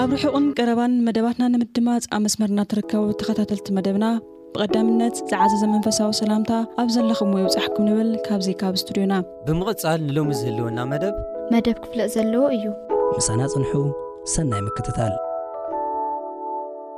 ኣብ ርሑቕን ቀረባን መደባትና ንምድማጽ ኣብ መስመርና ትርከቡ ተኸታተልቲ መደብና ብቐዳምነት ዝዓዘዘ መንፈሳዊ ሰላምታ ኣብ ዘለኹምዎ ይብጻሕኩም ንብል ካብዚ ካብ ስቱድዮና። ብምቕጻል ንሎሚ ዝህልወና መደብ። መደብ ክፍለጥ ዘለዎ እዩ። ምሳና ጽንሑ፣ ሰናይ ምክትታል።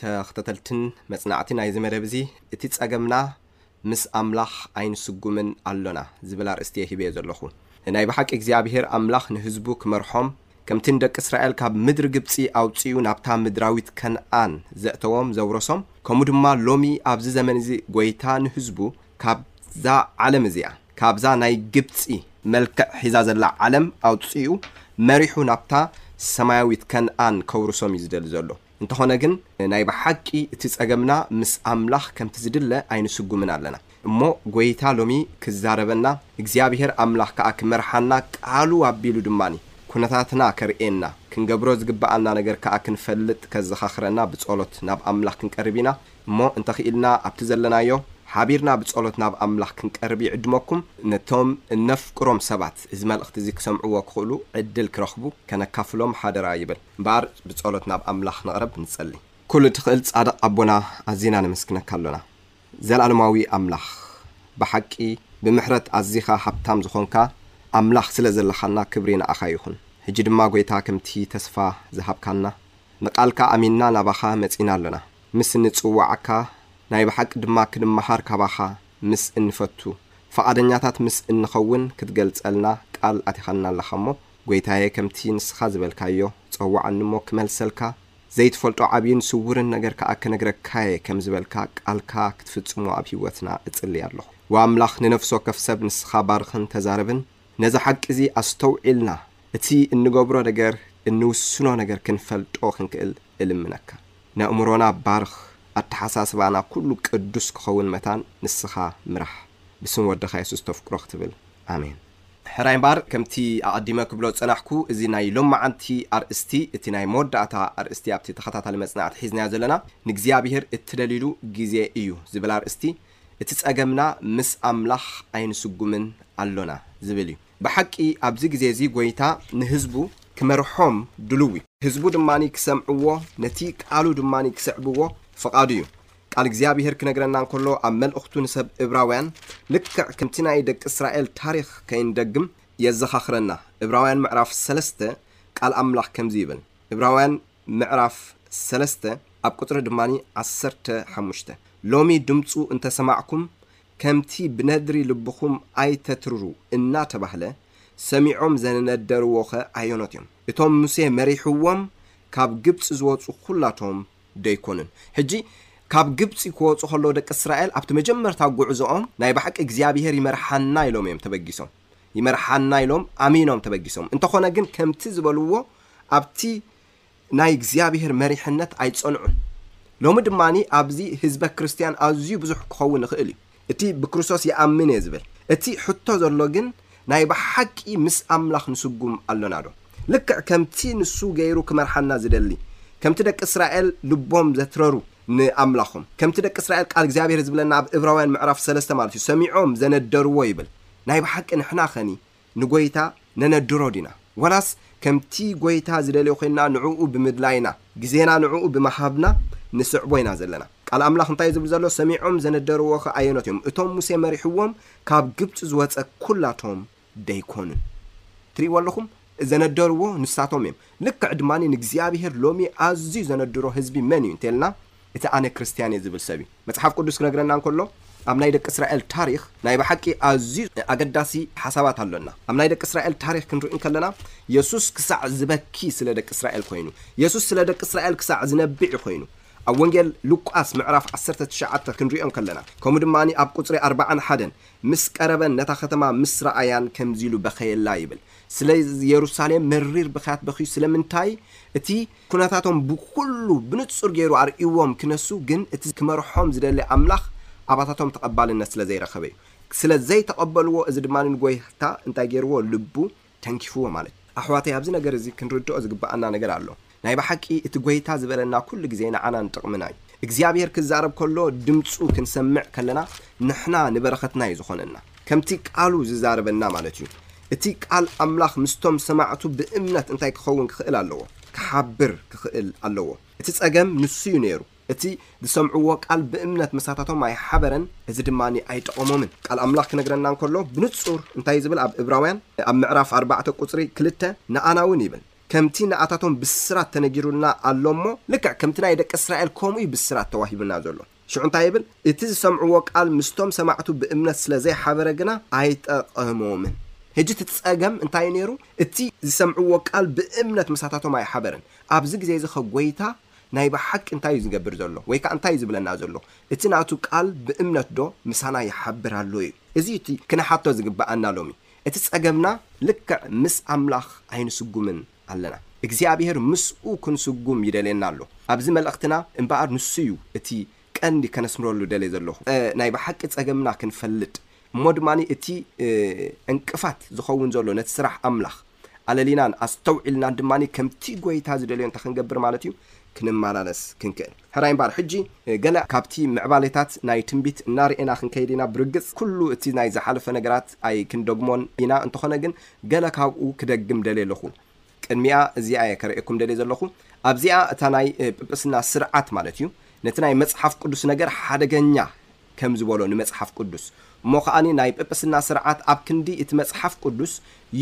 ተኽተተልትን መጽናዕቲ ናይዚ መደብ እዚ እቲ ጸገምና ምስ ኣምላኽ ኣይንስጉምን ኣሎና ዝብል ኣርእስቲ እየ ሂበዮ ዘለኹ። ናይ ብሓቂ እግዚኣብሄር ኣምላኽ ንህዝቡ ክመርሖም ከምቲ ንደቂ እስራኤል ካብ ምድሪ ግብጺ ኣውጺኡ ናብታ ምድራዊት ከንኣን ዘእተዎም ዘውረሶም ከምኡ ድማ ሎሚ ኣብዚ ዘመን እዚ ጎይታ ንህዝቡ ካብዛ ዓለም እዚኣ ካብዛ ናይ ግብጺ መልክዕ ሒዛ ዘላ ዓለም ኣውጺኡ መሪሑ ናብታ ሰማያዊት ከንኣን ከውርሶም እዩ ዝደሊ ዘሎ። እንተኾነ ግን ናይ ብሓቂ እቲ ጸገምና ምስ ኣምላኽ ከምቲ ዝድለ ኣይንስጉምን ኣለና እሞ ጎይታ ሎሚ ክዛረበና እግዚኣብሄር ኣምላኽ ከኣ ክመርሓና ቃሉ ኣቢሉ ድማ ኩነታትና ከርእየና ክንገብሮ ዝግብኣና ነገር ከኣ ክንፈልጥ ከዘኻኽረና ብጸሎት ናብ ኣምላኽ ክንቀርብ ኢና እሞ እንተኺኢልና ኣብቲ ዘለናዮ ሓቢርና ብጸሎት ናብ ኣምላኽ ክንቀርብ ይዕድመኩም ነቶም እነፍቅሮም ሰባት እዚ መልእኽቲ እዚ ክሰምዕዎ ክኽእሉ ዕድል ክረኽቡ ከነካፍሎም ሓደራ ይብል። እምበኣር ብጸሎት ናብ ኣምላኽ ንቕረብ ንጸሊ። ኩሉ ትኽእል ጻድቕ ኣቦና ኣዚና ነመስግነካ ኣሎና። ዘልኣለማዊ ኣምላኽ ብሓቂ ብምሕረት ኣዚኻ ሃብታም ዝኾንካ ኣምላኽ ስለ ዘለኻና ክብሪ ንኣኻ ይኹን። ሕጂ ድማ ጎይታ ከምቲ ተስፋ ዝሃብካና ንቃልካ ኣሚንና ናባኻ መጺና ኣሎና። ምስ እንጽውዓካ ናይ ብሓቂ ድማ ክንመሃር ካባኻ ምስ እንፈቱ ፍቓደኛታት ምስ እንኸውን ክትገልጸልና ቃል ኣቲኻልና ኣለኻ'ሞ ጎይታየ ከምቲ ንስኻ ዝበልካዮ ጸውዓኒ'ሞ ክመልሰልካ ዘይትፈልጦ ዓብይን ስውርን ነገር ከኣ ክነግረካ'የ ከም ዝበልካ ቃልካ ክትፍጽሞ ኣብ ህይወትና እጽልይ ኣለኹ ዋ ኣምላኽ ንነፍሲ ወከፍ ሰብ ንስኻ ባርኽን ተዛረብን ነዚ ሓቂ'ዚ ኣስተውዒልና እቲ እንገብሮ ነገር እንውስኖ ነገር ክንፈልጦ ክንክእል እልምነካ ነእምሮና ባርኽ ኣተሓሳስባና ኩሉ ቅዱስ ክኸውን መታን ንስኻ ምራሕ ብስም ወድኻ የሱስ ተፍቅሮ ክትብል ኣሜን። ሕራይ እምበኣር ከምቲ ኣቐዲመ ክብሎ ዝጸናሕኩ እዚ ናይ ሎምዓንቲ ኣርእስቲ እቲ ናይ መወዳእታ ኣርእስቲ ኣብቲ ተኸታታሊ መጽናዕቲ ሒዝናዮ ዘለና ንእግዚኣብሄር እትደልይሉ ግዜ እዩ ዝብል ኣርእስቲ እቲ ጸገምና ምስ ኣምላኽ ኣይንስጉምን ኣሎና ዝብል እዩ። ብሓቂ ኣብዚ ግዜ እዚ ጎይታ ንህዝቡ ክመርሖም ድሉው እዩ ህዝቡ ድማ ክሰምዕዎ ነቲ ቃሉ ድማ ክስዕብዎ ፍቃዱ እዩ ቃል እግዚኣብሄር ክነግረና እንከሎ ኣብ መልእኽቱ ንሰብ እብራውያን ልክዕ ከምቲ ናይ ደቂ እስራኤል ታሪኽ ከይንደግም የዘኻኽረና እብራውያን ምዕራፍ ሰለስተ ቃል ኣምላኽ ከምዚ ይብል እብራውያን ምዕራፍ ሰለስተ ኣብ ቁጽሪ ድማ ዓሰርተ ሓሙሽተ ሎሚ ድምጹ እንተ ሰማዕኩም ከምቲ ብነድሪ ልብኹም ኣይተትርሩ እናተባህለ ሰሚዖም ዘነደርዎኸ ኣየኖት እዮም? እቶም ሙሴ መሪሕዎም ካብ ግብጺ ዝወጹ ኹላቶም ደይኮኑን? ሕጂ ካብ ግብጺ ክወጹ ከለዉ ደቂ እስራኤል ኣብቲ መጀመርታ ጉዕዞኦም ናይ ብሓቂ እግዚኣብሄር ይመርሓና ኢሎም እዮም ተበጊሶም ይመርሓና ኢሎም ኣሚኖም ተበጊሶም እንተኾነ ግን ከምቲ ዝበልዎ ኣብቲ ናይ እግዚኣብሄር መሪሕነት ኣይጸንዑን። ሎሚ ድማ ኣብዚ ህዝበ ክርስትያን ኣዝዩ ብዙሕ ክኸውን ይኽእል እዩ እቲ ብክርስቶስ ይኣምን እየ ዝብል። እቲ ሕቶ ዘሎ ግን ናይ ብሓቂ ምስ ኣምላኽ ንስጉም ኣሎናዶ? ልክዕ ከምቲ ንሱ ገይሩ ክመርሓና ዝደሊ፣ ከምቲ ደቂ እስራኤል ልቦም ዘትረሩ ንኣምላኾም፣ ከምቲ ደቂ እስራኤል ቃል እግዚኣብሄር ዝብለና ኣብ እብራውያን ምዕራፍ ሰለስተ ማለት እዩ ሰሚዖም ዘነደርዎ ይብል። ናይ ብሓቂ ንሕና ከኒ ንጐይታ ነነድሮ ዲና? ዋላስ ከምቲ ጐይታ ዚደልዮ ዄንና ንዕኡ ብምድላይና፣ ግዜና ንዕኡ ብምሃብና ንስዕቦ ኢና ዘለና? ቃል ኣምላኽ እንታይ እዩ ዚብል ዘሎ? ሰሚዖም ዘነደርዎኸ ኣየኖት እዮም? እቶም ሙሴ መሪሕዎም ካብ ግብጺ ዝወጸ ኵላቶም ደይኰኑን? ትርእይዎ ኣለኹም? ዘነደርዎ ንሳቶም እዮም። ልክዕ ድማ ንእግዚኣብሄር ሎሚ ኣዝዩ ዘነድሮ ህዝቢ መን እዩ እንተ ኢልና፣ እቲ ኣነ ክርስትያን እየ ዝብል ሰብ እዩ። መጽሓፍ ቅዱስ ክነግረና እንከሎ ኣብ ናይ ደቂ እስራኤል ታሪኽ ናይ ብሓቂ ኣዝዩ ኣገዳሲ ሓሳባት ኣሎና። ኣብ ናይ ደቂ እስራኤል ታሪኽ ክንርኢ እንከለና የሱስ ክሳዕ ዝበኪ ስለ ደቂ እስራኤል ኮይኑ። የሱስ ስለ ደቂ እስራኤል ክሳዕ ዝነብዕ እዩ ኮይኑ። ኣብ ወንጌል ሉቃስ ምዕራፍ ዓሰርተ ትሽዓተ ክንርእዮ እንከለና ከምኡ ድማ ኣብ ቁጽሪ ኣርባዓን ሓደን ምስ ቀረበን ነታ ከተማ ምስ ረኣያን ከምዚ ኢሉ በኸየላ ይብል። ስለ የሩሳሌም መሪር ብኽያት በኽዩ ስለምንታይ እቲ ኩነታቶም ብኹሉ ብንጹር ገይሩ ኣርእይዎም ክነሱ ግን እቲ ክመርሖም ዝደሊ ኣምላኽ ኣባታቶም ተቐባልነት ስለ ዘይረኸበ እዩ። ስለ ዘይተቐበልዎ እዚ ድማ ንጎይታ እንታይ ገይርዎ ልቡ ተንኪፍዎ ማለት እዩ። ኣሕዋተይ ኣብዚ ነገር እዚ ክንርድኦ ዝግብኣና ነገር ኣሎ። ናይ ብሓቂ እቲ ጎይታ ዝበለና ኩሉ ግዜ ንዓና ንጥቕምና እዩ። እግዚኣብሄር ክዛረብ ከሎ ድምጹ ክንሰምዕ ከለና ንሕና ንበረኸትና እዩ ዝኾነና። ከምቲ ቃሉ ዝዛረበና ማለት እዩ። እቲ ቃል ኣምላኽ ምስቶም ሰማዕቱ ብእምነት እንታይ ክኸውን ክኽእል ኣለዎ ክሓብር ክኽእል ኣለዎ። እቲ ጸገም ንሱዩ ነይሩ። እቲ ዝሰምዕዎ ቃል ብእምነት ምሳታቶም ኣይሓበረን፣ እዚ ድማ ኣይጠቐሞምን። ቃል ኣምላኽ ክነግረና እንከሎ ብንጹር እንታይ እዩ ዝብል ኣብ እብራውያን ኣብ ምዕራፍ ኣርባዕተ ቁጽሪ ክልተ ንኣናውን ይብል ከምቲ ንኣታቶም ብስራት ተነጊሩልና ኣሎ እሞ ልክዕ ከምቲ ናይ ደቂ እስራኤል ከምኡዩ ብስራት ተዋሂቡና ዘሎ። ሽዑ እንታይ ይብል? እቲ ዝሰምዕዎ ቃል ምስቶም ሰማዕቱ ብእምነት ስለ ዘይሓበረ ግና ኣይጠቐሞምን። ሕጂ እቲ ጸገም እንታይ እዩ ነይሩ? እቲ ዝሰምዕዎ ቃል ብእምነት ምሳታቶም ኣይሓበረን። ኣብዚ ግዜ'ዚ ከ ጐይታ ናይ ብሓቂ እንታይ እዩ ዝገብር ዘሎ? ወይ ከኣ እንታይ እዩ ዝብለና ዘሎ? እቲ ናቱ ቃል ብእምነትዶ ምሳና ይሓብር ኣሎ እዩ? እዚ እዩ እቲ ክንሓቶ ዝግብኣና ሎሚ። እቲ ጸገምና ልክዕ ምስ ኣምላኽ ኣይንስጉምን። ኣለና እግዚኣብሔር ምስኡ ክንስጉም ይደልየና ኣሎ ኣብዚ መልእኽትና እምበኣር ንሱ እዩ እቲ ቀንዲ ከነስምረሉ ደልየ ዘለኹ ናይ ብሓቂ ጸገምና ክንፈልጥ እሞ ድማ እቲ ዕንቅፋት ዝኸውን ዘሎ ነቲ ስራሕ ኣምላኽ ኣለሊናን ኣስተውዒልናን ድማ ከምቲ ጎይታ ዝደልዮ እንተክንገብር ማለት እዩ ክንመላለስ ክንክእል ሕራይ እምበኣር ሕጂ ገና ካብቲ ምዕባሌታት ናይ ትንቢት እናርኤና ክንከይድ ኢና፣ ብርግጽ ኩሉ እቲ ናይ ዝሓለፈ ነገራት ኣይክንደግሞን ኢና፣ እንተኾነ ግን ገለ ካብኡ ክደግም ደልየ ኣለኹ። ቅድሚኣ እዚኣ እየ ከርእየኩም ደልየ ዘለኹ፣ ኣብዚኣ እታ ናይ ጵጵስና ስርዓት ማለት እዩ፣ ነቲ ናይ መጽሓፍ ቅዱስ ነገር ሓደገኛ ከም ዝበሎ ንመጽሓፍ ቅዱስ እሞ ከኣ ናይ ጵጵስና ስርዓት ኣብ ክንዲ እቲ መጽሓፍ ቅዱስ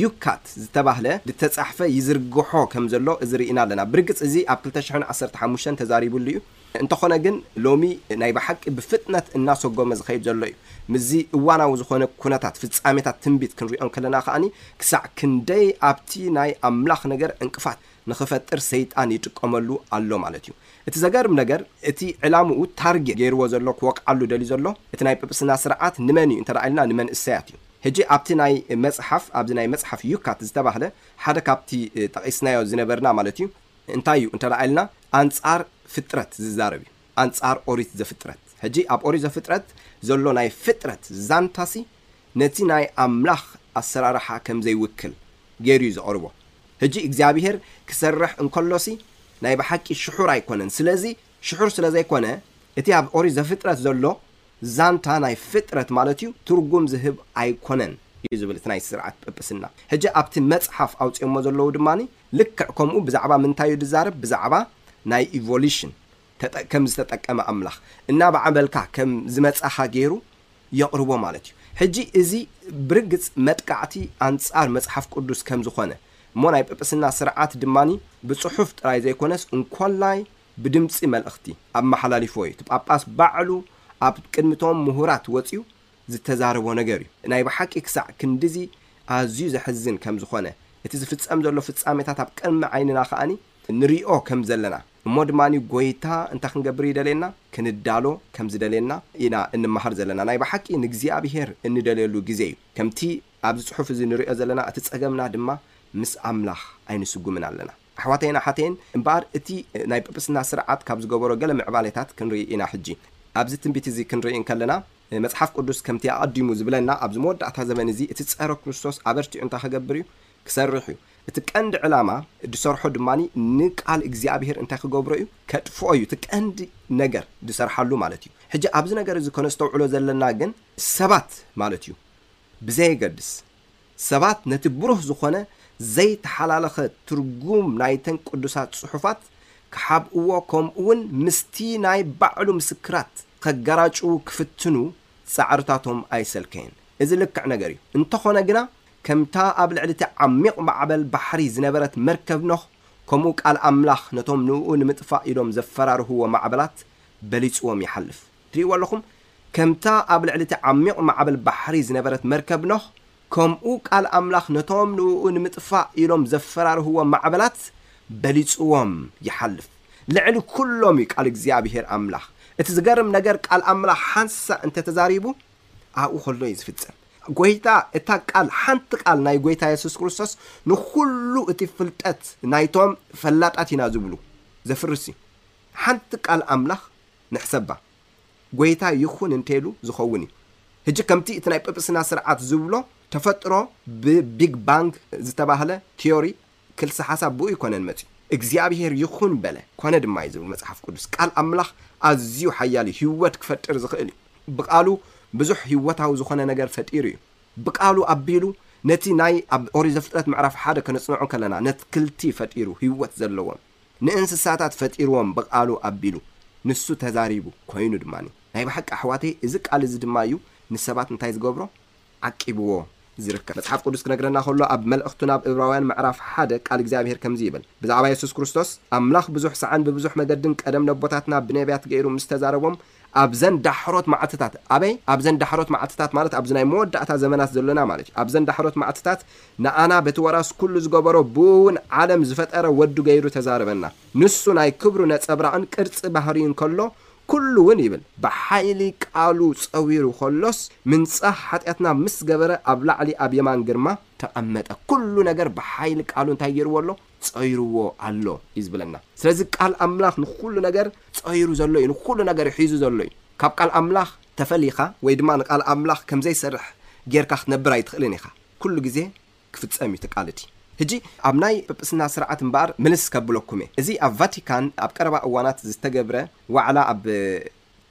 ዩካት ዝተባህለ ድተጻሕፈ ይዝርግሖ ከም ዘሎ እዚ ርኢና ኣለና ብርግጽ እዚ ኣብ ክልተ ሽሕን ዓሰርተ ሓሙሽተን ተዛሪብሉ እዩ እንተኾነ ግን ሎሚ ናይ ብሓቂ ብፍጥነት እናሰጎመ ዝኸይድ ዘሎ እዩ ምስዚ እዋናዊ ዝኾነ ኩነታት ፍጻሜታት ትንቢት ክንሪኦ እንከለና ከኣ ክሳዕ ክንደይ ኣብቲ ናይ ኣምላኽ ነገር ዕንቅፋት ንኽፈጥር ሰይጣን ይጥቀመሉ ኣሎ ማለት እዩ። እቲ ዘገርም ነገር እቲ ዕላምኡ፣ ታርጌት፣ ገይርዎ ዘሎ ክወቅዓሉ ደልዩ ዘሎ እቲ ናይ ጵጵስና ስርዓት ንመን እዩ እንተ ኢልና ንመንእሰያት እዩ። ሕጂ ኣብቲ ናይ መጽሓፍ ኣብዚ ናይ መጽሓፍ ዩካት ዝተባህለ ሓደ ካብቲ ጠቒስናዮ ዝነበርና ማለት እዩ እንታይ እዩ እንተ ኢልና ኣንጻር ፍጥረት ዝዛረብ እዩ ኣንጻር ኦሪት ዘፍጥረት። ሕጂ ኣብ ኦሪት ዘፍጥረት ዘሎ ናይ ፍጥረት ዛንታሲ ነቲ ናይ ኣምላኽ ኣሰራርሓ ከም ዘይውክል ገይሩ እዩ ዘቕርቦ። ሕጂ እግዚኣብሄር ክሰርሕ እንከሎሲ ናይ ብሓቂ ሽሑር ኣይኰነን። ስለዚ ሽሑር ስለ ዘይኰነ እቲ ኣብ ኦሪት ዘፍጥረት ዘሎ ዛንታ ናይ ፍጥረት ማለት እዩ ትርጉም ዝህብ ኣይኰነን እዩ ዝብል እቲ ናይ ስርዓት ጵጵስና። ሕጂ ኣብቲ መጽሓፍ ኣውጺኦሞ ዘለዉ ድማ ልክዕ ከምኡ ብዛዕባ ምንታይ እዩ ዝዛረብ ብዛዕባ ናይ ኢቮሉሽን ከም ዝተጠቀመ ኣምላኽ እናበዓበልካ ከም ዝመጻኻ ገይሩ የቕርቦ ማለት እዩ። ሕጂ እዚ ብርግጽ መጥቃዕቲ ኣንጻር መጽሓፍ ቅዱስ ከም ዝኾነ እሞ ናይ ጵጵስና ስርዓት ድማ ብጽሑፍ ጥራይ ዘይኮነስ እንኮላይ ብድምጺ መልእኽቲ ኣመሓላሊፍዎ እዩ። እቲ ጳጳስ ባዕሉ ኣብ ቅድሚ እቶም ምሁራት ወጺኡ ዝተዛረቦ ነገር እዩ። ናይ ብሓቂ ክሳዕ ክንድዚ ኣዝዩ ዘሕዝን ከም ዝኾነ እቲ ዝፍጸም ዘሎ ፍጻሜታት ኣብ ቅድሚ ዓይንና ከኣ ንርእዮ ከም ዘለና፣ እሞ ድማ ጐይታ እንታይ ክንገብር ይደልየና ክንዳሎ ከም ዝደልየና ኢና እንመሃር ዘለና። ናይ ብሓቂ ንእግዚኣብሄር እንደልየሉ ግዜ እዩ። ከምቲ ኣብዚ ጽሑፍ እዚ ንርእዮ ዘለና እቲ ጸገምና ድማ ምስ ኣምላኽ ኣይንስጉምን ኣለና። ኣሕዋተይን ኣሓተይን እምበኣር እቲ ናይ ጵጵስና ስርዓት ካብ ዝገበሮ ገለ ምዕባሌታት ክንርኢ ኢና ሕጂ። ኣብዚ ትንቢት እዚ ክንርኢ እንከለና መጽሓፍ ቅዱስ ከምቲ ኣቐዲሙ ዝብለና ኣብዚ መወዳእታ ዘበን እዚ እቲ ጸረ ክርስቶስ ኣበርቲዑ እንታይ ክገብር እዩ ክሰርሕ እዩ እቲ ቀንዲ ዕላማ ድሰርሖ ድማ ንቃል እግዚኣብሄር እንታይ ክገብሮ እዩ ከጥፍኦ እዩ እቲ ቀንዲ ነገር ድሰርሓሉ ማለት እዩ ሕጂ ኣብዚ ነገር እዚ ከነስተውዕሎ ዘለና ግን ሰባት ማለት እዩ ብዘየገድስ ሰባት ነቲ ብሩህ ዝኾነ ዘይተሓላለኸ ትርጉም ናይተን ቅዱሳት ጽሑፋት ክሓብእዎ ከምኡውን ምስቲ ናይ ባዕሉ ምስክራት ከገራጭዉ ክፍትኑ ጻዕርታቶም ኣይሰልከየን። እዚ ልክዕ ነገር እዩ። እንተኾነ ግና ከምታ ኣብ ልዕሊ እቲ ዓሚቕ ማዕበል ባሕሪ ዝነበረት መርከብ ኖህ ከምኡ ቃል ኣምላኽ ነቶም ንእኡ ንምጥፋእ ኢሎም ዘፈራርህዎ ማዕበላት በሊጽዎም ይሓልፍ። ትርእይዎ ኣለኹም? ከምታ ኣብ ልዕሊ እቲ ዓሚቕ ማዕበል ባሕሪ ዝነበረት መርከብ ኖህ ከምኡ ቃል ኣምላኽ ነቶም ንእኡ ንምጥፋእ ኢሎም ዘፈራርህዎ ማዕበላት በሊጽዎም ይሓልፍ። ልዕሊ ኩሎም እዩ ቃል እግዚኣብሄር ኣምላኽ። እቲ ዝገርም ነገር ቃል ኣምላኽ ሓንሳእ እንተ ተዛሪቡ ኣብኡ ከሎ እዩ ዝፍጸም። ጐይታ እታ ቃል ሓንቲ ቃል ናይ ጐይታ የሱስ ክርስቶስ ንኹሉ እቲ ፍልጠት ናይቶም ፈላጣት ኢና ዝብሉ ዘፍርስ እዩ። ሓንቲ ቃል ኣምላኽ ንሕሰባ። ጐይታ ይኹን እንተኢሉ ዝኸውን እዩ። ሕጂ ከምቲ እቲ ናይ ጵጵስና ሥርዓት ዝብሎ ተፈጥሮ ብቢግ ባንግ ዝተባህለ ቲዮሪ ክልሰ ሓሳብ ብኡ ኣይኮነን መጺኡ። እግዚኣብሔር ይኹን በለ ኮነ ድማ እዩ ዝብል መጽሓፍ ቅዱስ። ቃል ኣምላኽ ኣዝዩ ሓያል እዩ ሕይወት ክፈጥር ዝኽእል እዩ። ብቃሉ ብዙሕ ሕይወታዊ ዝኾነ ነገር ፈጢሩ እዩ። ብቃሉ ኣቢሉ ነቲ ናይ ኣብ ኦሪት ዘፍጥረት ምዕራፍ ሓደ ከነጽንዖ ከለና ነትክልቲ ፈጢሩ ሕይወት ዘለዎም። ንእንስሳታት ፈጢርዎም ብቓሉ ኣቢሉ ንሱ ተዛሪቡ ኮይኑ ድማ ናይ ብሓቂ ኣሕዋተይ እዚ ቃል እዚ ድማ እዩ ንሰባት እንታይ ዝገብሮ ዓቂብዎ ዝርከብ መጽሓፍ ቅዱስ ክነግረና ከሎ ኣብ መልእኽቱ ናብ እብራውያን ምዕራፍ ሓደ ቃል እግዚኣብሄር ከምዚ ይብል ብዛዕባ የሱስ ክርስቶስ ኣምላኽ ብዙሕ ሳዕን ብብዙሕ መገድን ቀደም ነቦታትና ብነብያት ገይሩ ምስ ተዛረቦም ኣብዘን ዳሕሮት መዓልትታት፣ ኣበይ? ኣብዘን ዳሕሮት መዓልትታት ማለት ኣብዚ ናይ መወዳእታ ዘመናት ዘሎና ማለት እዩ፣ ኣብዘን ዳሕሮት መዓልትታት ንኣና በቲ ወራስ ኩሉ ዝገበሮ ብኡውን ዓለም ዝፈጠረ ወዱ ገይሩ ተዛረበና። ንሱ ናይ ክብሩ ነጸብራቕን ቅርጺ ባህርዩን ከሎ ኩሉ እውን ይብል። ብሓይሊ ቃሉ ጸዊሩ ከሎስ ምንጻህ ሓጢኣትና ምስ ገበረ ኣብ ላዕሊ ኣብ የማን ግርማ። ተቐመጠ። ኩሉ ነገር ብሓይሊ ቃሉ እንታይ ገይርዎ ኣሎ? ጾይርዎ ኣሎ እዩ ዝብለና ስለዚ ቃል ኣምላኽ ንኹሉ ነገር ጾይሩ ዘሎ እዩ ንኹሉ ነገር እዩ ሒዙ ዘሎ እዩ ካብ ቃል ኣምላኽ ተፈሊኻ ወይ ድማ ንቃል ኣምላኽ ከም ዘይሰርሕ ጌርካ ክትነብር ኣይትኽእልን ኢኻ ኩሉ ግዜ ክፍጸም እዩ እቲ ቃል እቲ ህጂ ኣብ ናይ ጵጵስና ስርዓት እምበኣር ምልስ ከብለኩም እየ እዚ ኣብ ቫቲካን ኣብ ቀረባ እዋናት ዝተገብረ ዋዕላ ኣብ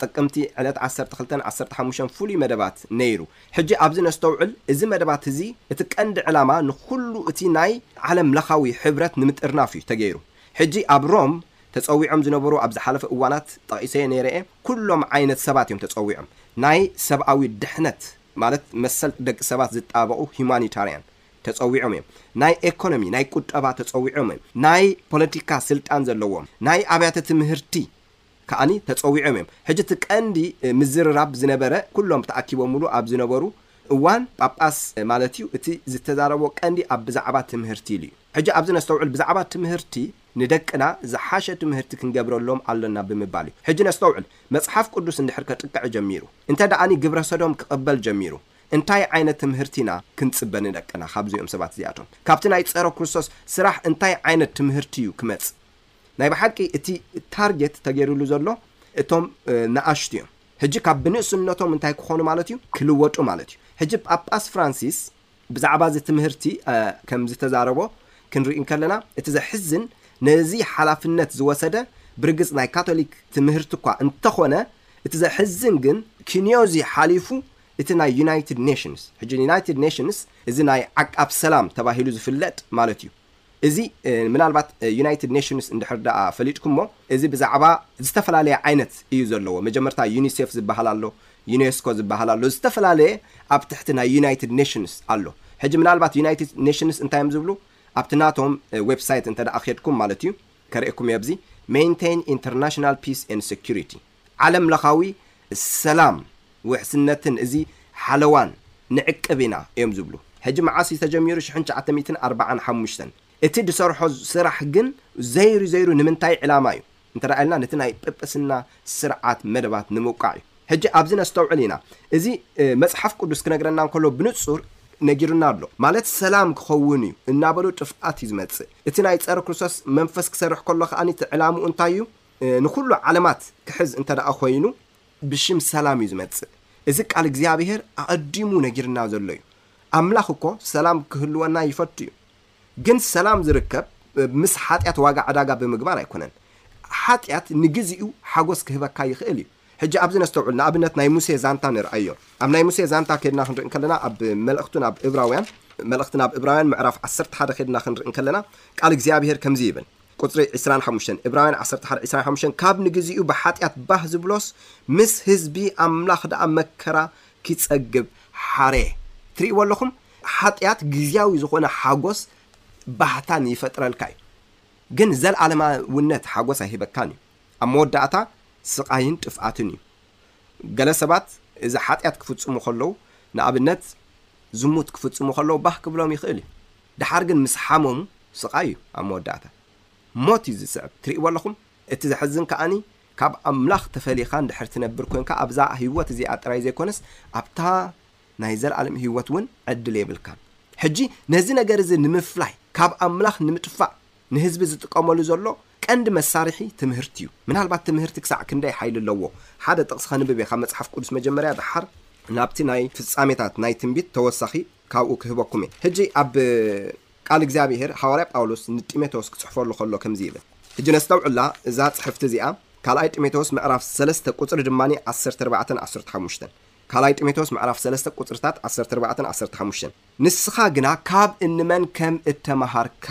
ጥቅምቲ ዕለት ዓሰርተ ክልተን ዓሰርተ ሓሙሽተን ፍሉይ መደባት ነይሩ። ሕጂ ኣብዚ ነስተውዕል፣ እዚ መደባት እዚ እቲ ቀንዲ ዕላማ ንኹሉ እቲ ናይ ዓለም ለኻዊ ሕብረት ንምጥርናፍ እዩ ተገይሩ። ሕጂ ኣብ ሮም ተጸዊዖም ዝነበሩ ኣብ ዝሓለፈ እዋናት ጠቒሰዮ ነይረ'የ፣ ኩሎም ዓይነት ሰባት እዮም ተጸዊዖም፣ ናይ ሰብኣዊ ድሕነት ማለት መሰል ደቂ ሰባት ዝጣበቑ ሁማኒታርያን ተጸዊዖም እዮም፣ ናይ ኤኮኖሚ ናይ ቁጠባ ተጸዊዖም እዮም፣ ናይ ፖለቲካ ስልጣን ዘለዎም፣ ናይ ኣብያተ ትምህርቲ ከኣኒ ተጸዊዖም እዮም። ሕጂ እቲ ቀንዲ ምዝርራብ ዝነበረ ኩሎም ተኣኪቦምሉ ኣብ ዝነበሩ እዋን ጳጳስ ማለት እዩ እቲ ዝተዛረቦ ቀንዲ ኣብ ብዛዕባ ትምህርቲ ኢሉ እዩ። ሕጂ ኣብዚ ነስተውዕል ብዛዕባ ትምህርቲ ንደቅና ዝሓሸ ትምህርቲ ክንገብረሎም ኣሎና ብምባል እዩ። ሕጂ ነስተውዕል መጽሓፍ ቅዱስ እንድሕር ከጥቅዕ ጀሚሩ እንተ ደኣኒ ግብረ ሰዶም ክቕበል ጀሚሩ እንታይ ዓይነት ትምህርቲ ኢና ክንጽበ ንደቅና ካብዚኦም ሰባት እዚኣቶም ካብቲ ናይ ጸረ ክርስቶስ ስራሕ እንታይ ዓይነት ትምህርቲ እዩ ክመጽእ ናይ ብሓቂ እቲ ታርጌት ተገይርሉ ዘሎ እቶም ንኣሽቱ እዮም ሕጂ ካብ ብንእስነቶም እንታይ ክኾኑ ማለት እዩ ክልወጡ ማለት እዩ ሕጂ ጳጳስ ፍራንሲስ ብዛዕባ እዚ ትምህርቲ ከም ዝተዛረቦ ክንርኢ እንከለና እቲ ዘሕዝን ነዚ ሓላፍነት ዝወሰደ ብርግጽ ናይ ካቶሊክ ትምህርቲ እኳ እንተኾነ እቲ ዘሕዝን ግን ክንዮዚ ሓሊፉ እቲ ናይ ዩናይትድ ኔሽንስ ሕጂ ዩናይትድ ኔሽንስ እዚ ናይ ዓቃብ ሰላም ተባሂሉ ዝፍለጥ ማለት እዩ። እዚ ምናልባት ዩናይትድ ኔሽንስ እንድሕር ደኣ ፈሊጥኩሞ እዚ ብዛዕባ ዝተፈላለየ ዓይነት እዩ ዘለዎ መጀመርታ ዩኒሴፍ ዝበሃል ኣሎ ዩኔስኮ ዝበሃል ኣሎ ዝተፈላለየ ኣብ ትሕቲ ናይ ዩናይትድ ኔሽንስ ኣሎ ሕጂ ምናልባት ዩናይትድ ኔሽንስ እንታይ እዮም ዝብሉ ኣብቲ ናቶም ዌብሳይት እንተ ደኣ ኬድኩም ማለት እዩ ከርእየኩም እየ ኣብዚ ሜይንቴን ኢንተርናሽናል ፒስ ኤንድ ሰኩሪቲ ዓለም ለኻዊ ሰላም ውሕስነትን እዚ ሓለዋን ንዕቅብ ኢና እዮም ዝብሉ። ሕጂ መዓስ እዩ ተጀሚሩ ሽሕን ትሽዓተ ሚእትን ኣርብዓን ሓሙሽተን እቲ ድሰርሖ ስራሕ ግን ዘይሩ ዘይሩ ንምንታይ ዕላማ እዩ እንተረኣ ኢልና ነቲ ናይ ጵጵስና ስርዓት መደባት ንምውቃዕ እዩ። ሕጂ ኣብዚ ነስተውዕል ኢና እዚ መጽሓፍ ቅዱስ ክነግረና እንከሎ ብንጹር ነጊሩና ኣሎ ማለት ሰላም ክኸውን እዩ እናበሉ ጥፍኣት እዩ ዝመጽእ እቲ ናይ ጸረ ክርስቶስ መንፈስ ክሰርሕ ከሎ ከኣ እቲ ዕላምኡ እንታይ እዩ ንኹሉ ዓለማት ክሕዝ እንተደኣ ኮይኑ ብሽም ሰላም እዩ ዝመጽእ። እዚ ቃል እግዚኣብሄር ኣቐዲሙ ነጊርና ዘሎ እዩ። ኣምላኽ እኮ ሰላም ክህልወና ይፈቱ እዩ። ግን ሰላም ዝርከብ ምስ ሓጢኣት ዋጋ ዕዳጋ ብምግባር ኣይኮነን። ሓጢኣት ንግዜኡ ሓጎስ ክህበካ ይኽእል እዩ። ሕጂ ኣብዚ ነስተውዕል። ንኣብነት ናይ ሙሴ ዛንታ ንርኣዮ። ኣብ ናይ ሙሴ ዛንታ ኬድና ክንርኢ እንከለና ኣብ መልእኽቱ ናብ እብራውያን መልእኽቲ ናብ እብራውያን ምዕራፍ ዓሰርተ ሓደ ኬድና ክንርኢ እንከለና ቃል እግዚኣብሄር ከምዚ ይብል። ቁጽሪ ዕስራን ሓሙሽተን፣ እብራውያን ዓሰርተ ሓደ ዕስራን ሓሙሽተን፣ ካብ ንግዜኡ ብሓጢኣት ባህ ዝብሎስ፣ ምስ ህዝቢ ኣምላኽ ደኣ መከራ ኪጸግብ ሓረ። ትርእይዎ ኣለኹም? ሓጢኣት ግዝያዊ ዝኾነ ሓጐስ ባህታን ይፈጥረልካ እዩ፣ ግን ዘለኣለማውነት ሓጐስ ኣይህበካን እዩ። ኣብ መወዳእታ ስቓይን ጥፍኣትን እዩ። ገለ ሰባት እዚ ሓጢኣት ኪፍጽሙ ኸለዉ፣ ንኣብነት ዝሙት ኪፍጽሙ ኸለዉ፣ ባህ ኪብሎም ይኽእል እዩ። ደሓር ግን ምስ ሓመሙ ስቃይ እዩ ኣብ መወዳእታ ሞት እዩ ዝስዕብ ትሪእዎ ኣለኹም እቲ ዘሕዝን ከኣኒ ካብ ኣምላኽ ተፈሊኻ እንድሕር ትነብር ኮንካ ኣብዛ ሂወት እዚኣ ጥራይ ዘይኮነስ ኣብታ ናይ ዘልኣለም ሂወት ውን ዕድል የብልካን ሕጂ ነዚ ነገር እዚ ንምፍላይ ካብ ኣምላኽ ንምጥፋእ ንህዝቢ ዝጥቀመሉ ዘሎ ቀንዲ መሳርሒ ትምህርቲ እዩ ምናልባት ትምህርቲ ክሳዕ ክንደይ ሓይሊ ኣለዎ ሓደ ጥቅሲ ከንብብ እየ ካብ መጽሓፍ ቅዱስ መጀመርያ ደሓር ናብቲ ናይ ፍጻሜታት ናይ ትንቢት ተወሳኺ ካብኡ ክህበኩም እየ። ሕጂ ኣብ ቃል እግዚኣብሄር ሃዋርያ ጳውሎስ ንጢሞቴዎስ ክጽሕፈሉ ከሎ ከምዚ ይብል። ሕጂ ነስተውዕላ እዛ ጽሕፍቲ እዚኣ ካልኣይ ጢሞቴዎስ ምዕራፍ ሰለስተ ቁጽሪ ድማ ዓሰርተ ኣርባዕተን ዓሰርተ ሓሙሽተን ካልኣይ ጢሞቴዎስ ምዕራፍ ሰለስተ ቁጽርታት ዓሰርተ ኣርባዕተን ዓሰርተ ሓሙሽተን ንስኻ ግና ካብ እንመን ከም እተመሃርካ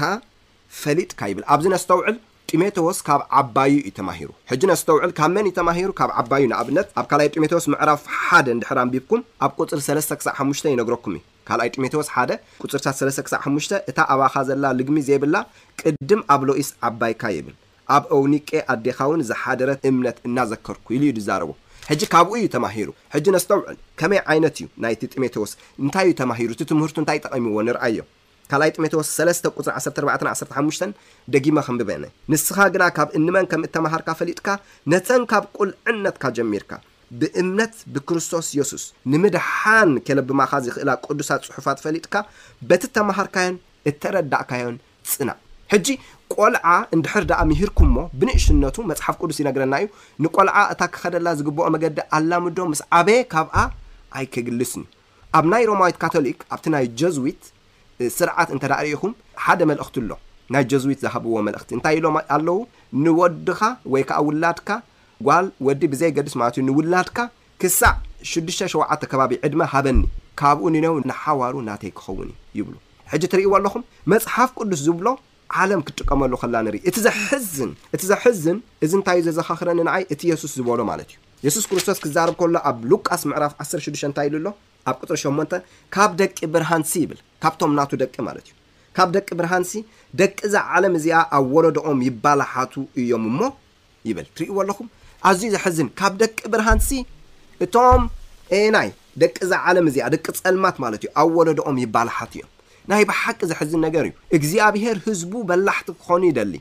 ፈሊጥካ ይብል። ኣብዚ ነስተውዕል። ጢሞቴዎስ ካብ ዓባዩ እዩ ተማሂሩ። ሕጂ ነስተውዕል ካብ መን እዩ ተማሂሩ ካብ ዓባዩ ንኣብነት ኣብ ካልኣይ ጢሞቴዎስ ምዕራፍ ሓደ እንድሕር ኣንቢብኩም ኣብ ቁጽሪ ሰለስተ ክሳዕ ሓሙሽተ ይነግረኩም እዩ ካልኣይ ጢሞቴዎስ ሓደ ቁጽርታት ሰለስተ ክሳዕ ሓሙሽተ እታ ኣባካ ዘላ ልግሚ ዘይብላ ቅድም ኣብ ሎኢስ ዓባይካ ይብል ኣብ እውኒቄ ኣዴካ ውን ዝሓደረት እምነት እናዘከርኩ ኢሉ እዩ ዝዛረቦ ሕጂ ካብኡ እዩ ተማሂሩ ሕጂ ነስተውዕል ከመይ ዓይነት እዩ ናይቲ ጢሞቴዎስ እንታይ እዩ ተማሂሩ እቲ ትምህርቱ እንታይ ጠቂምዎ ንርኣዮ። ካልኣይ ጢሞቴዎስ ሰለስተ ቁጽሪ ዓሰርተ ኣርባዕተን ዓሰርተ ሓሙሽተን ደጊመ ከንብበነ። ንስኻ ግና ካብ እንመን ከም እተመሃርካ ፈሊጥካ ነተን ካብ ቁልዕነትካ ጀሚርካ ብእምነት ብክርስቶስ የሱስ ንምድሓን ኬለብማኻ ዚኽእላ ቅዱሳት ጽሑፋት ፈሊጥካ በቲ እተመሃርካዮን እተረዳእካዮን ጽናዕ። ሕጂ ቆልዓ እንድሕር ደኣ ምሂርኩሞ ብንእሽነቱ መጽሓፍ ቅዱስ ይነግረና እዩ ንቆልዓ እታ ክኸደላ ዝግብኦ መገዲ ኣላምዶ ምስ ዓበየ ካብኣ ኣይኬግልስን እዩ። ኣብ ናይ ሮማዊት ካቶሊክ ኣብቲ ናይ ጀዝዊት ስርዓት እንተድኣ ርኢኹም ሓደ መልእኽቲ ኣሎ ናይ ጀዝዊት ዝሃብዎ መልእኽቲ እንታይ ኢሎም ኣለዉ ንወድኻ ወይ ከኣ ውላድካ ጓል ወዲ ብዘይገድስ ማለት እዩ ንውላድካ ክሳዕ ሽዱሽተ ሸውዓተ ከባቢ ዕድመ ሃበኒ ካብኡ ንነው ንሓዋሩ ናተይ ክኸውን እዩ ይብሉ ሕጂ ትርእይዎ ኣለኹም መጽሓፍ ቅዱስ ዝብሎ ዓለም ክትጥቀመሉ ከላ ንርኢ። እቲ ዘሕዝን እቲ ዘሕዝን እዚ እንታይ'ዩ ዘዘኻኽረኒ ንዓይ እቲ የሱስ ዝበሎ ማለት እዩ። የሱስ ክርስቶስ ክዛረብ ከሎ ኣብ ሉቃስ ምዕራፍ ዓሰርተ ሽዱሽተ እንታይ ኢሉ ኣሎ? ኣብ ቁጽሪ ሸሞንተ ካብ ደቂ ብርሃንሲ ይብል ካብቶም ናቱ ደቂ ማለት እዩ ካብ ደቂ ብርሃንሲ ደቂ እዛ ዓለም እዚኣ ኣብ ወለዶኦም ይባላሓቱ እዮም እሞ ይብል ትሪእዎ ኣለኹም ኣዝዩ ዘሕዝን ካብ ደቂ ብርሃንሲ እቶም ኤናይ ደቂ እዛ ዓለም እዚኣ ደቂ ጸልማት ማለት እዩ ኣብ ወለዶኦም ይባላሓት እዮም ናይ ብሓቂ ዘሕዝን ነገር እዩ እግዚኣብሄር ህዝቡ በላሕቲ ክኾኑ ይደሊ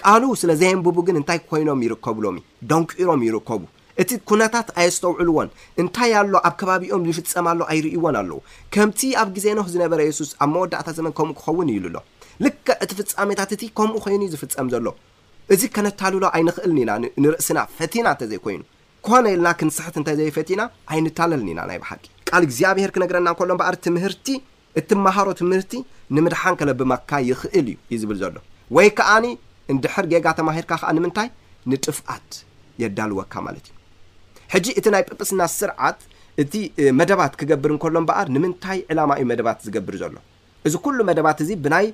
ቃሉ ስለ ዘየንብቡ ግን እንታይ ኮይኖም ይርከቡ ሎሚ ደንቂሮም ይርከቡ እቲ ኩነታት ኣየስተውዕልዎን እንታይ ኣሎ ኣብ ከባቢኦም ይፍጸም ኣሎ ኣይርእይዎን ኣለዉ ከምቲ ኣብ ግዜ ኖህ ዝነበረ የሱስ ኣብ መወዳእታ ዘመን ከምኡ ክኸውን እዩ ኢሉ ኣሎ ልክዕ እቲ ፍጻሜታት እቲ ከምኡ ኮይኑ እዩ ዝፍጸም ዘሎ እዚ ከነታልሎ ኣይንኽእልን ኢና ንርእስና ፈቲና እንተዘይኮይኑ። ኮነ ኢልና ክንስሕት እንተዘይፈቲና ኣይንታለልን ኢና ናይ ብሓቂ። ቃል እግዚኣብሄር ክነግረና እንከሎ እምበኣር ትምህርቲ እትመሃሮ ትምህርቲ ንምድሓን ከለብመካ ይኽእል እዩ እዩ ዝብል ዘሎ። ወይ ከኣ እንድሕር ጌጋ ተማሂርካ ከኣ ንምንታይ ንጥፍኣት የዳልወካ ማለት እዩ። ሕጂ እቲ ናይ ጵጵስና ስርዓት እቲ መደባት ክገብር እንከሎ እምበኣር ንምንታይ ዕላማ እዩ መደባት ዝገብር ዘሎ። እዚ ኩሉ መደባት እዚ ብናይ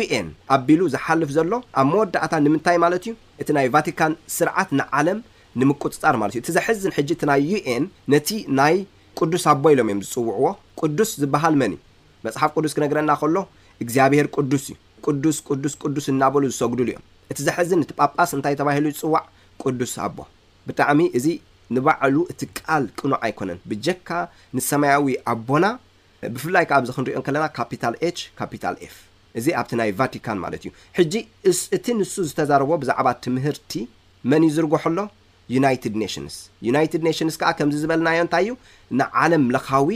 UN ኣቢሉ ዝሓልፍ ዘሎ ኣብ መወዳእታ ንምንታይ ማለት እዩ እቲ ናይ ቫቲካን ስርዓት ንዓለም ንምቁጽጻር ማለት እዩ እቲ ዘሕዝን ሕጂ እቲ ናይ UN ነቲ ናይ ቅዱስ ኣቦ ኢሎም እዮም ዝጽውዕዎ ቅዱስ ዝበሃል መን እዩ መጽሓፍ ቅዱስ ክነግረና ከሎ እግዚኣብሄር ቅዱስ እዩ ቅዱስ ቅዱስ ቅዱስ እናበሉ ዝሰግድሉ እዮም እቲ ዘሕዝን እቲ ጳጳስ እንታይ ተባሂሉ ይጽዋዕ ቅዱስ ኣቦ ብጣዕሚ እዚ ንባዕሉ እቲ ቃል ቅኑዕ ኣይኮነን ብጀካ ንሰማያዊ ኣቦና ብፍላይ ከኣ ኣብዚ ክንሪኦ እንከለና ካፒታል ኤች ካፒታል ኤፍ እዚ ኣብቲ ናይ ቫቲካን ማለት እዩ ሕጂ እቲ ንሱ ዝተዛረቦ ብዛዕባ ትምህርቲ መን እዩ ዝርጎሖ ኣሎ ዩናይትድ ኔሽንስ ዩናይትድ ኔሽንስ ከኣ ከምዚ ዝበልናዮ እንታይ እዩ ንዓለም ለኻዊ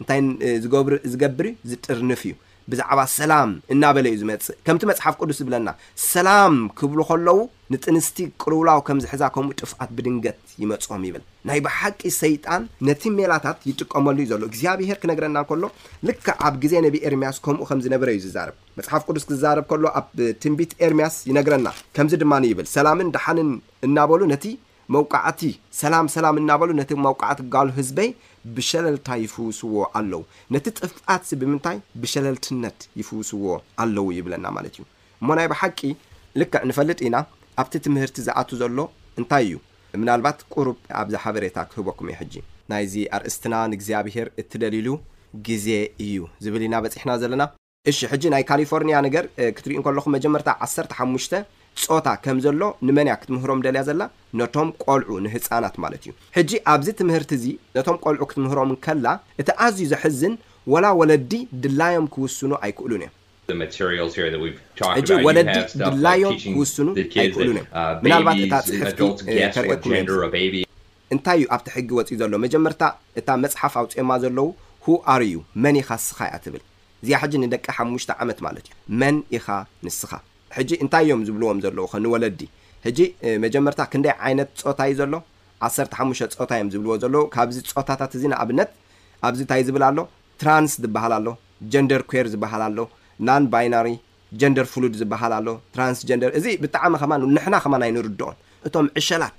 እንታይ ዝገብር ዝገብር እዩ ዝጥርንፍ እዩ ብዛዕባ ሰላም እናበለ እዩ ዝመጽእ ከምቲ መጽሓፍ ቅዱስ ዝብለና ሰላም ክብሉ ከለዉ ንጥንስቲ ቅልውላው ከም ዝሕዛ ከምኡ ጥፍኣት ብድንገት ይመጾም ይብል። ናይ ብሓቂ ሰይጣን ነቲ ሜላታት ይጥቀመሉ እዩ ዘሎ። እግዚኣብሄር ክነግረና ከሎ ልክዕ ኣብ ግዜ ነብዪ ኤርምያስ ከምኡ ከም ዝነበረ እዩ ዝዛረብ። መጽሓፍ ቅዱስ ክዛረብ ከሎ ኣብ ትንቢት ኤርምያስ ይነግረና ከምዚ ድማ ይብል ሰላምን ደሓንን እናበሉ ነቲ መውቃዕቲ ሰላም ሰላም እናበሉ ነቲ መውቃዕቲ ጋል ህዝበይ ብሸለልታ ይፍውስዎ ኣለው። ነቲ ጥፍኣትሲ ብምንታይ ብሸለልትነት ይፍውስዎ ኣለው ይብለና ማለት እዩ። እሞ ናይ ብሓቂ ልክዕ ንፈልጥ ኢና ኣብቲ ትምህርቲ ዝኣቱ ዘሎ እንታይ እዩ ምናልባት ቁሩብ ኣብዚ ሓበሬታ ክህበኩም እየ ሕጂ። ናይዚ ኣርእስትና ንእግዚኣብሄር እትደልይሉ ግዜ እዩ ዝብል ኢና በጺሕና ዘለና። እሺ ሕጂ ናይ ካሊፎርንያ ነገር ክትሪኡ ከለኹም መጀመርታ ዓሰርተ ሓሙሽተ ጾታ ከም ዘሎ ንመን እያ ክትምህሮም ደልያ ዘላ ነቶም ቆልዑ ንህጻናት ማለት እዩ ሕጂ ኣብዚ ትምህርቲ እዚ ነቶም ቆልዑ ክትምህሮም ከላ እቲ ኣዝዩ ዘሕዝን ወላ ወለዲ ድላዮም ክውስኑ ኣይክእሉን እዮም ሕጂ ወለዲ ድላዮም ክውስኑ ኣይክእሉን እዮም። ምናልባት እታ ጽሕፍቲ ከርእየኩም እየ እዚ። እንታይ እዩ ኣብቲ ሕጊ ወጺኡ ዘሎ? መጀመርታ እታ መጽሓፍ ኣውጺኦማ ዘለዉ Who are you? መን ኢኻ እስኻ እያ ትብል። እዚኣ ሕጂ ንደቂ ሓሙሽተ ዓመት ማለት እዩ። መን ኢኻ ንስኻ? ሕጂ እንታይ እዮም ዝብልዎም ዘለዉኸ ንወለዲ? ሕጂ መጀመርታ ክንደይ ዓይነት ጾታ እዩ ዘሎ? ዓሰርተ ሓሙሽተ ጾታ እዮም ዝብልዎ ዘለዉ። ካብዚ ጾታታት እዚ ንኣብነት ኣብዚ እንታይ ዝብል ኣሎ? ትራንስ ዝበሃል ኣሎ፣ ጀንደር ኲየር ዝበሃል ኣሎ፣ ናን ባይናሪ፣ ጀንደር ፍሉድ ዝበሃል ኣሎ፣ ትራንስጀንደር፣ እዚ ብጣዕሚ ከማን ንሕና ከማን ኣይንርድኦን። እቶም ዕሸላት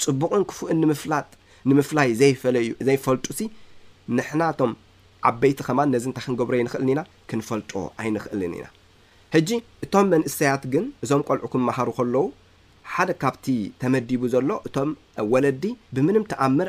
ጽቡቕን ክፉእን ንምፍላጥ ንምፍላይ ዘይፈለዩ ዘይፈልጡሲ ንሕና እቶም ዓበይቲ ከማን ነዚ እንታይ ክንገብሮ ኣይንኽእልን ኢና ክንፈልጦ ኣይንኽእልን ኢና። ሕጂ እቶም መንእሰያት ግን እዞም ቆልዑ ክመሃሩ ከለዉ ሓደ ካብቲ ተመዲቡ ዘሎ እቶም ወለዲ ብምንም ተኣምር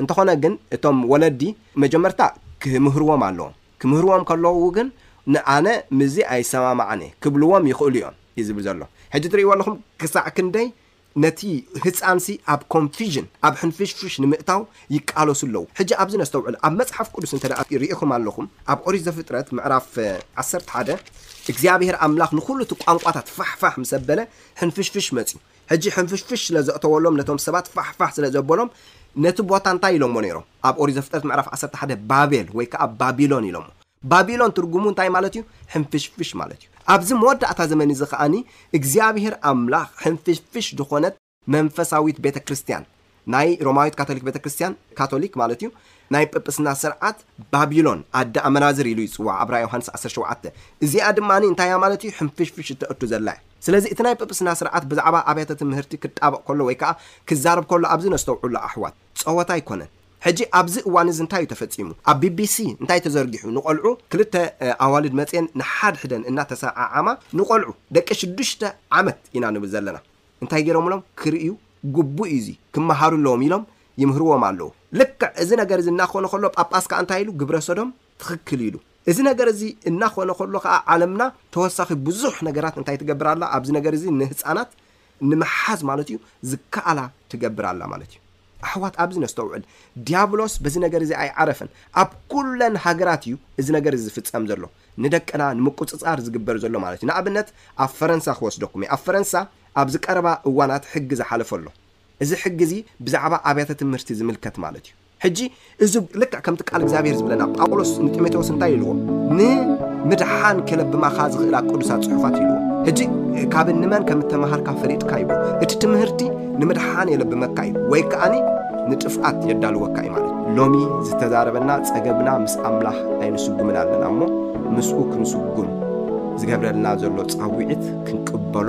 እንተኾነ ግን እቶም ወለዲ መጀመርታ ክምህርዎም ኣለዎም። ክምህርዎም ከለዉ ግን ን ኣነ ምስዚ ኣይሰማማዕን እየ ክብልዎም ይኽእሉ እዮም እዩ ዝብል ዘሎ። ሕጂ ትርእይዎ ኣለኹም ክሳዕ ክንደይ ነቲ ህጻንሲ ኣብ ኮንፊዥን ኣብ ሕንፍሽፍሽ ንምእታው ይቃለሱ ኣለዉ። ሕጂ ኣብዚ ነስተውዕል ኣብ መጽሓፍ ቅዱስ እንተ ርኢኹም ኣለኹም ኣብ ኦሪት ዘፍጥረት ምዕራፍ ዓሰርተ ሓደ እግዚኣብሄር ኣምላኽ ንኹሉ እቲ ቋንቋታት ፋሕ ፋሕ ምስ ኣበለ ሕንፍሽፍሽ መጽዩ። ሕጂ ሕንፍሽፍሽ ስለ ዘእተወሎም ነቶም ሰባት ፋሕ ፋሕ ስለ ዘበሎም ነቲ ቦታ እንታይ ኢሎሞ ነይሮም ኣብ ኦሪት ዘፍጥረት ምዕራፍ ዓሰርተ ሓደ ባቤል ወይ ከኣ ባቢሎን ኢሎሞ ባቢሎን ትርጉሙ እንታይ ማለት እዩ ሕንፍሽፍሽ ማለት እዩ ኣብዚ መወዳእታ ዘመን እዚ ከኣ እግዚኣብሄር ኣምላኽ ሕንፍሽፍሽ ዝኾነት መንፈሳዊት ቤተ ክርስትያን ናይ ሮማዊት ካቶሊክ ቤተ ክርስቲያን፣ ካቶሊክ ማለት እዩ፣ ናይ ጵጵስና ስርዓት፣ ባቢሎን፣ ኣደ ኣመናዝር ኢሉ ይጽዋዕ፣ ኣብ ራኢ ዮሃንስ ዓሰርተ ሸውዓተ። እዚኣ ድማ እንታይ እያ ማለት እዩ? ሕንፍሽፍሽ እተእቱ ዘላ እያ። ስለዚ እቲ ናይ ጵጵስና ስርዓት ብዛዕባ ኣብያተ ትምህርቲ ክጣበቕ ከሎ ወይ ከኣ ክዛረብ ከሎ ኣብዚ ነስተውዕሎ ኣሕዋት፣ ጸወታ ኣይኮነን። ሕጂ ኣብዚ እዋን እዚ እንታይ እዩ ተፈጺሙ? ኣብ ቢቢሲ እንታይ ተዘርጊሑ? ንቆልዑ ክልተ ኣዋልድ መጽየን ንሓድሕደን እናተሰዓዓማ ንቆልዑ ደቂ ሽዱሽተ ዓመት ኢና ንብል ዘለና። እንታይ ገይሮምሎም ክርእዩ ግቡእ እዩ እዚ ክመሃሩ ኣለዎም ኢሎም ይምህርዎም ኣለዉ። ልክዕ እዚ ነገር እዚ እናኾነ ከሎ ጳጳስ ከኣ እንታይ ኢሉ ግብረ ሶዶም ትኽክል ኢሉ። እዚ ነገር እዚ እናኾነ ከሎ ከኣ ዓለምና ተወሳኺ ብዙሕ ነገራት እንታይ ትገብር ኣላ ኣብዚ ነገር እዚ ንህጻናት ንምሓዝ ማለት እዩ ዝከኣላ ትገብር ኣላ ማለት እዩ። ኣሕዋት ኣብዚ ነስተውዕል፣ ዲያብሎስ በዚ ነገር እዚ ኣይዓረፈን። ኣብ ኩለን ሃገራት እዩ እዚ ነገር እዚ ዝፍጸም ዘሎ። ንደቅና ንምቁጽጻር ዝግበር ዘሎ ማለት እዩ። ንኣብነት ኣብ ፈረንሳ ክወስደኩም እየ። ኣብ ፈረንሳ ኣብዚ ቀረባ እዋናት ሕጊ ዝሓለፈ ኣሎ። እዚ ሕጊ እዚ ብዛዕባ ኣብያተ ትምህርቲ ዝምልከት ማለት እዩ። ሕጂ እዚ ልክዕ ከምቲ ቃል እግዚኣብሔር ዝብለና ጳውሎስ ንጢሞቴዎስ እንታይ ኢልዎ ንምድሓን ከለብማኻ ዝኽእላ ቅዱሳት ጽሑፋት ኢልዎ ሕጂ ካብ ንመን ከም እተመሃርካ ፈሊጥካ ይብሎ እቲ ትምህርቲ ንምድሓን የለብመካ እዩ ወይ ከዓኒ ንጥፍኣት የዳልወካ እዩ ማለት ሎሚ ዝተዛረበና ጸገብና ምስ ኣምላኽ ኣይንስጉምን ኣለና እሞ ምስኡ ክንስጉም ዝገብረልና ዘሎ ጻውዒት ክንቅበሎ